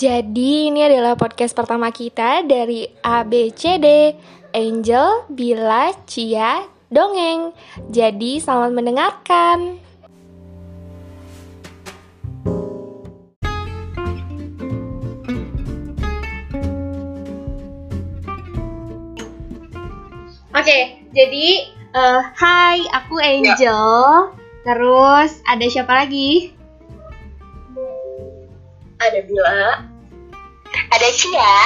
Jadi ini adalah podcast pertama kita dari ABCD Angel, Bila, Cia, Dongeng. Jadi selamat mendengarkan. Oke, jadi eh, Hai, aku Angel. Terus ada siapa lagi? ada Bila, ada Cia,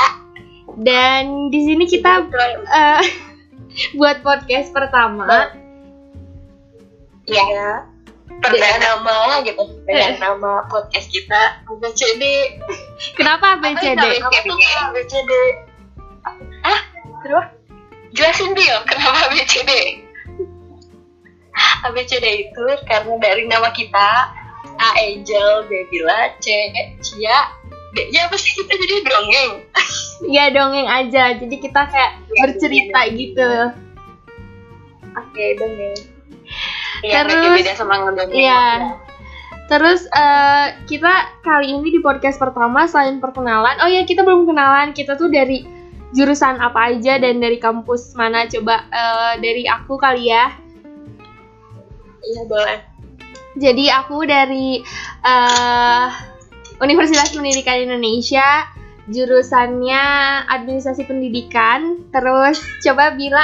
Dan di sini kita eh, buat podcast pertama. ya perdana nama gitu, perdana nama podcast kita ABCD. Kenapa ABCD? ABCD? Ah, terus jelasin dia kenapa ABCD? ABCD itu karena dari nama kita A Angel, B Bila, C Cia, D-nya apa sih kita jadi dongeng. Ya dongeng aja. Jadi kita kayak Ya, bercerita dongeng. gitu. Oke, dongeng. Iya, Terus- beda-beda sama ngedongeng. Iya. Terus eh, kita kali ini di podcast pertama selain perkenalan, oh ya kita belum kenalan. Kita tuh dari jurusan apa aja dan dari kampus mana? Coba eh, dari aku kali ya. Iya, boleh. Jadi aku dari eh, Universitas Pendidikan Indonesia, jurusannya Administrasi Pendidikan. Terus coba bila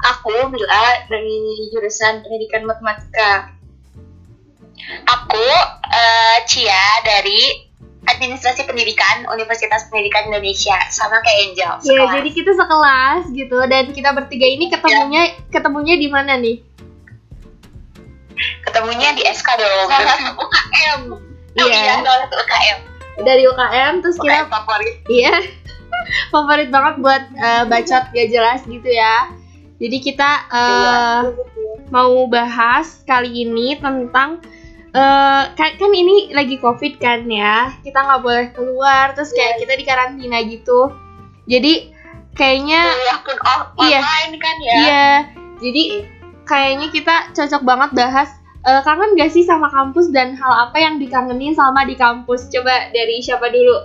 Aku Bila dari jurusan Pendidikan Matematika. Aku eh, Cia dari Administrasi Pendidikan Universitas Pendidikan Indonesia sama kayak Angel. ya sekelas. jadi kita sekelas gitu dan kita bertiga ini ketemunya ketemunya di mana nih? Ketemunya di SK dong. UKM. Iya. iya, UKM. Dari UKM terus kita UKM favorit. Iya. Favorit banget buat eh, bacot gak jelas gitu ya. Jadi kita eh, mau bahas kali ini tentang eh, kan, kan ini lagi covid kan ya. Kita nggak boleh keluar terus kayak kita di karantina gitu. Jadi kayaknya Iya. online kan ya. iya. Jadi kayaknya kita cocok banget bahas eh, kangen gak sih sama kampus dan hal apa yang dikangenin selama di kampus. Coba dari siapa dulu?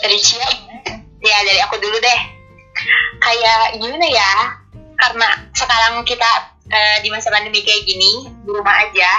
Dari Cia. Ya, dari aku dulu deh. Kayak gimana ya? Karena sekarang kita eh, di masa pandemi kayak gini, di rumah aja.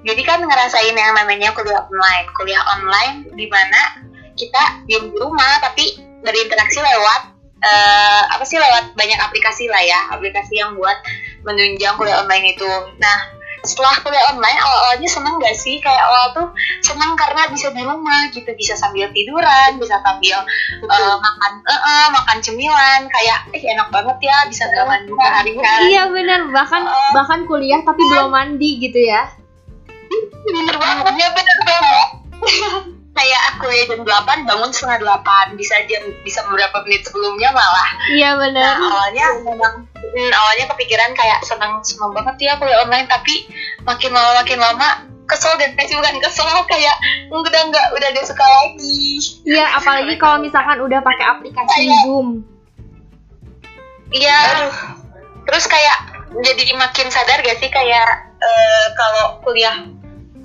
Jadi kan ngerasain yang namanya kuliah online. Kuliah online di mana kita diem di rumah tapi berinteraksi lewat eh, apa sih lewat banyak aplikasi lah ya, aplikasi yang buat menunjang kuliah online itu. Nah, setelah kuliah online awal-awalnya seneng gak sih? Kayak awal tuh seneng karena bisa di rumah gitu bisa sambil tiduran bisa sambil eh, makan eh, eh, makan cemilan kayak eh enak banget ya bisa gak mandi seharian Iya bener. Bahkan Oh. bahkan kuliah tapi belum mandi gitu ya. bener banget. Ya bener banget kayak aku ya jam 8 bangun setengah 8 bisa jam bisa beberapa menit sebelumnya malah. Iya Nah, bener. awalnya memang hmm, awalnya kepikiran kayak senang senang banget ya kuliah online tapi makin lama makin lama kesel dan eh, bukan kesel kayak udah nggak udah ada suka lagi. Iya apalagi kalau misalkan udah pakai aplikasi Kayak- Zoom. iya. Terus kayak jadi makin sadar gak sih kayak eh, kalau kuliah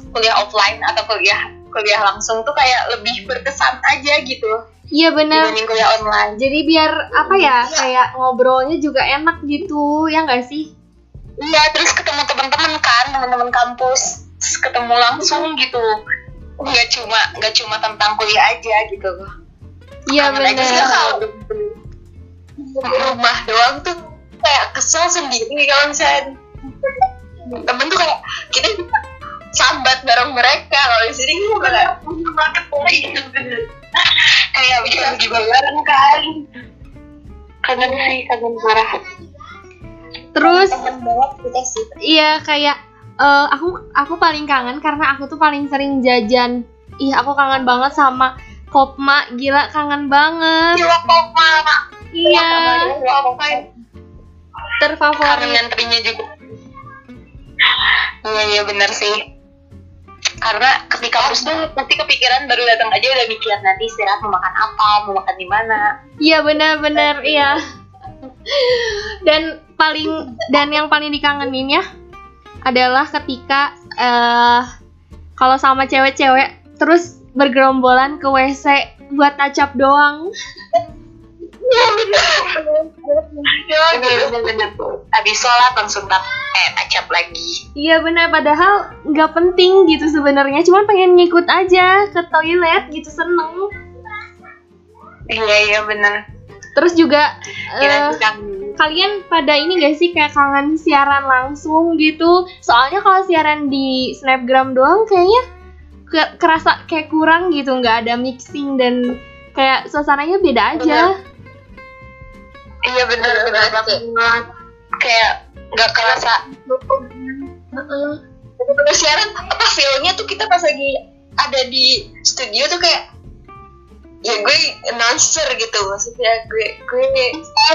kuliah offline atau kuliah kuliah langsung tuh kayak lebih berkesan aja gitu Iya bener. dibanding kuliah online Jadi biar apa ya kayak ngobrolnya juga enak gitu ya nggak sih? Iya, terus ketemu teman-teman kan, teman-teman kampus, Terus ketemu langsung gitu. Nggak cuma nggak cuma tentang kuliah aja gitu. Iya bener. kalau rumah doang tuh kayak kesel sendiri kalau misalnya temen tuh kayak kita sambat bareng mereka kalau bareng kan kangen sih kangen parah Terus? Kangen iya kayak eh, aku aku paling kangen karena aku tuh paling sering jajan. Ih aku kangen banget sama Kopma. Gila kangen banget. Gila koma Iya. Kangen terfavorit. ngantrinya juga. Iya iya bener sih karena ketika kampus tuh pasti kepikiran baru datang aja udah mikir nanti istirahat mau makan apa mau makan di mana Iya benar-benar iya. Dan paling dan yang paling dikangenin ya adalah ketika eh kalau sama cewek-cewek terus bergerombolan ke WC buat tacap doang. Bener-bener habis sholat langsung tap eh tacap lagi. Iya benar. Padahal nggak penting gitu sebenarnya, cuman pengen ngikut aja ke toilet gitu seneng. iya iya bener Terus juga eh, kalian pada ini gak sih kayak kangen siaran langsung gitu? Soalnya kalau siaran di Snapgram doang kayaknya ke- kerasa kayak kurang gitu, nggak ada mixing dan kayak suasananya beda aja. Iya bener bener banget. Kayak nggak kerasa. Bener siaran apa feelnya tuh kita pas lagi ada di studio tuh kayak ya gue announcer gitu. Maksudnya gue gue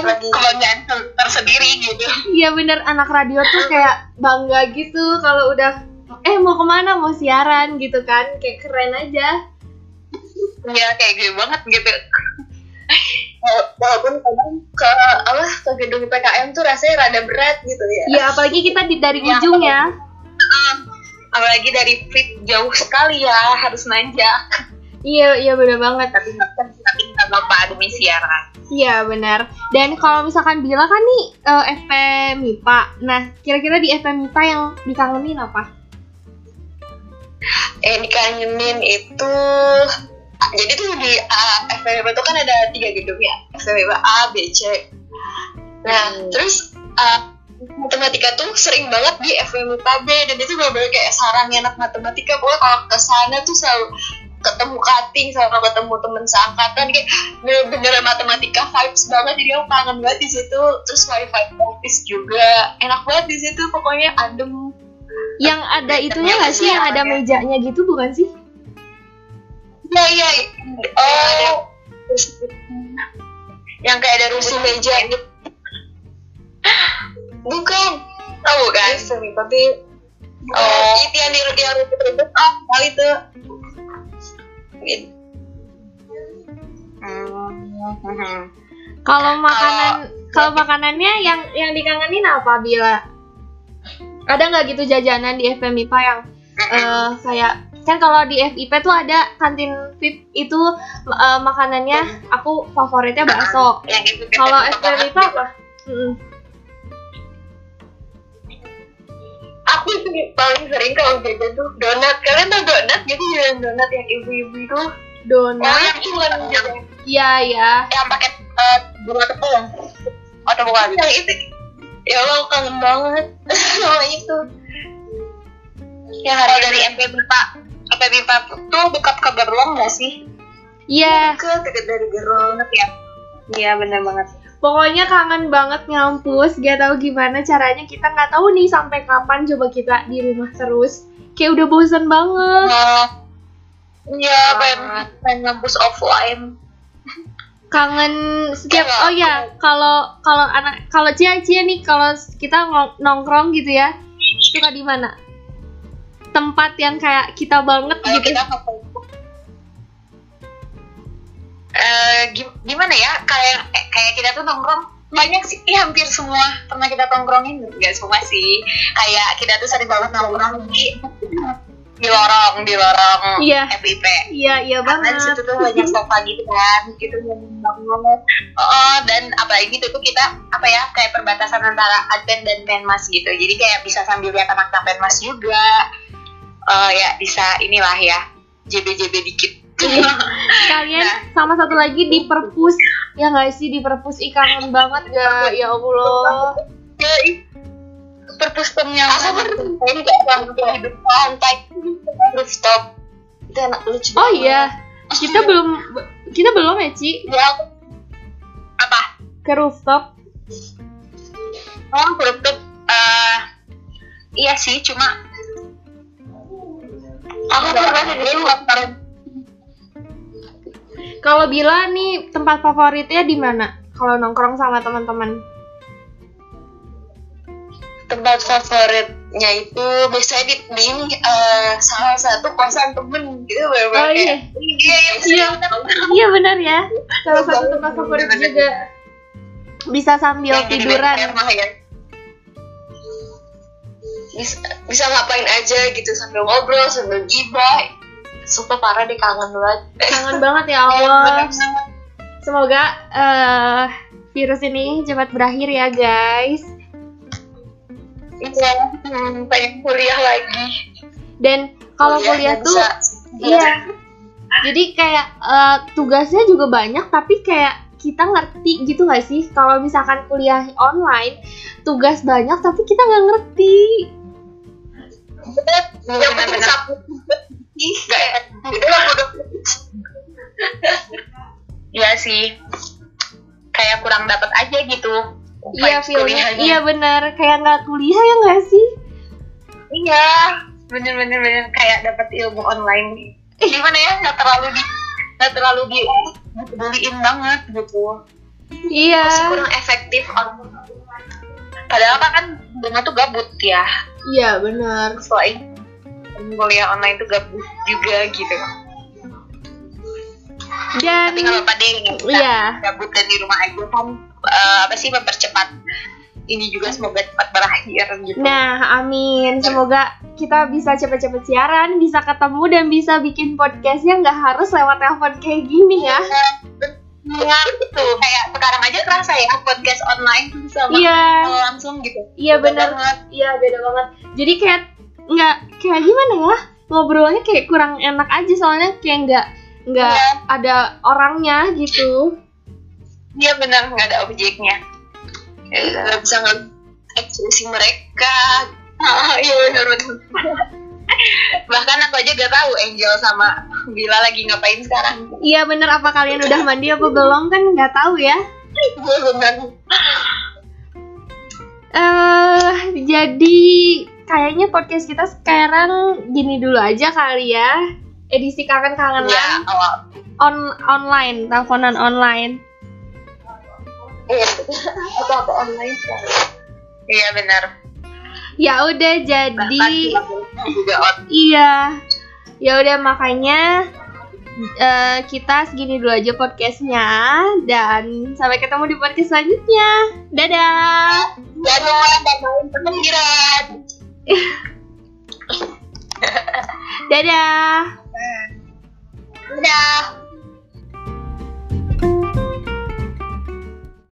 lagi kebanggaan tersendiri gitu. Iya bener. Anak radio tuh kayak bangga gitu kalau udah eh mau ke mana? Mau siaran gitu kan. Kayak keren aja. ya kayak gue banget gitu walaupun kadang ke apa ke gedung PKM tuh rasanya rada berat gitu ya Iya apalagi kita di dari Ya, ujung ya. apalagi dari fit jauh sekali ya harus nanjak Iya iya bener banget. tapi nggak tapi nggak apa demi siaran Iya benar. Dan kalau misalkan Bila kan nih eh, FP MIPA. Nah kira-kira di FP MIPA yang dikangenin apa? eh dikangenin itu jadi tuh di uh, FMIPA itu kan ada tiga gedung ya. FMIPA A, B, C. Nah Hmm. terus uh, matematika tuh sering banget di FMIPA B. Dan itu bener-bener kayak sarangnya anak matematika. Pokoknya kalau ke sana tuh selalu ketemu cutting sama ketemu temen seangkatan. Kayak bener-bener matematika vibes banget. Jadi aku kangen banget di situ. Terus wifi office juga. Enak banget di situ. Pokoknya adem. Yang ada itunya nggak sih? Yang ada mejanya gitu bukan sih? Iya iya. Oh. Yang kayak ada kursi meja gitu. Bukan. Oh bukan. tapi oh itu yang di yang ribet-ribet ah kali itu. Gitu. Hmm. Kalau makanan kalau makanannya yang yang dikangenin apa Bila? Ada nggak gitu jajanan di FP MIPA yang eh, kayak kan kalau di FIP tuh ada kantin VIP itu eh, makanannya aku favoritnya bakso. Itu Kalau kata- FP MIPA apa? Mm-mm. Aku itu paling sering kalau jajan tuh donat. Kalian tau donat? Jadi jajan donat yang ibu-ibu itu. Oh Donat. yang yang Iya ya. yang pakai uh, bunga tepung atau bukan yang itu ya Allah kangen banget sama itu yang hari dari MP Bipa MP Bipa tuh dekat ke Gerlong nggak sih Iya. ke dekat dari Gerlong ya iya benar banget Pokoknya kangen banget ngampus, gak tahu gimana caranya kita nggak tahu nih sampai kapan coba kita di rumah terus. Kayak udah bosen banget. nah, iya pengen pengen ngampus offline Kangen setiap Iya. oh ya, kalau kalau anak kalau Cia Cia nih kalau kita nongkrong gitu ya, suka di mana? Tempat yang kayak kita banget Kayak gitu. kita gim- gimana ya? Kayak eh, kayak kita tuh nongkrong banyak sih eh, hampir semua pernah kita tongkrongin nggak semua sih. Kayak kita tuh sering banget nongkrong di di lorong di lorong Iya. FIP Iya, iya karena banget. situ tuh banyak sofa gitu kan gitu banget oh dan apalagi itu tuh kita apa ya kayak perbatasan antara Advent dan Penmas gitu. Jadi kayak bisa sambil lihat anak-anak Penmas juga Eh ya bisa inilah ya JB-JB dikit. Kalian Nah. sama satu lagi di perpus ya nggak sih? Di perpus ih kangen banget gak ya Allah. ya ih, perpustakaan yang apa ini kayak hidup pantai. Rooftop. Itu enak lucu Oh iya, kita belum kita belum ya Ci? Ya. Aku apa? Ke rooftop. oh rooftop. Eh iya sih cuma aku pernah di Kalau Bila nih tempat favoritnya di mana? Kalau nongkrong sama teman-teman. tempat favoritnya itu biasanya di, di eh, salah satu kosan temen gitu bener-bener Oh, iya. iya iya Iya. Iya benar ya. Salah satu tempat favorit juga. Bisa sambil jadi tiduran. ya bisa, bisa ngapain aja gitu sambil ngobrol sambil gibah. Sumpah parah deh kangen banget. Kangen banget ya Allah. Semoga uh, virus ini cepat berakhir ya guys. Iya hmm, pengen kuliah lagi. Dan kalau kuliah, kuliah tuh iya. jadi kayak uh, tugasnya juga banyak tapi kayak kita ngerti gitu gak sih? Kalau misalkan kuliah online tugas banyak tapi kita nggak ngerti yang penting sapu. kayak itu lah Iya sih. Kayak kurang dapat aja gitu. Iya feelnya iya bener kayak nggak kuliah ya nggak sih? Iya. Bener bener bener kayak dapat ilmu online. Gimana ya? Nggak terlalu di nggak terlalu di peduliin banget gitu. Iya. Masih kurang efektif padahal kan bunga tuh gabut ya iya benar selain kuliah online tuh gabut juga gitu dan tapi nggak apa-apa deh iya. gabut dan di rumah aja kan uh, apa sih mempercepat ini juga semoga cepat berakhir gitu. Nah, amin. Semoga kita bisa cepet-cepet siaran, bisa ketemu dan bisa bikin podcastnya nggak harus lewat telepon kayak gini ya. Iya, gitu. Kayak sekarang aja kerasa ya podcast online sama iya. langsung gitu. Iya benar. Iya beda banget. Jadi kayak nggak kayak gimana ya ngobrolnya kayak kurang enak aja soalnya kayak nggak nggak iya. ada orangnya gitu. Iya benar nggak ada objeknya nggak bisa ngeliat ekspresi mereka ah iya benar benar bahkan aku aja gak tahu Angel sama Bila lagi ngapain sekarang. Iya bener. Apa kalian udah mandi apa belum? Kan nggak tahu ya. Benar uh, jadi kayaknya podcast kita sekarang gini dulu aja kali ya. Edisi kangen kangenan ya, on online. Teleponan online. Iya. Atau online iya benar ya udah jadi iya. Ya udah makanya uh, kita segini dulu aja podcastnya. Dan sampai ketemu di podcast selanjutnya. Dadah. Dadah. Dadah. Pemikiran dadah. Dadah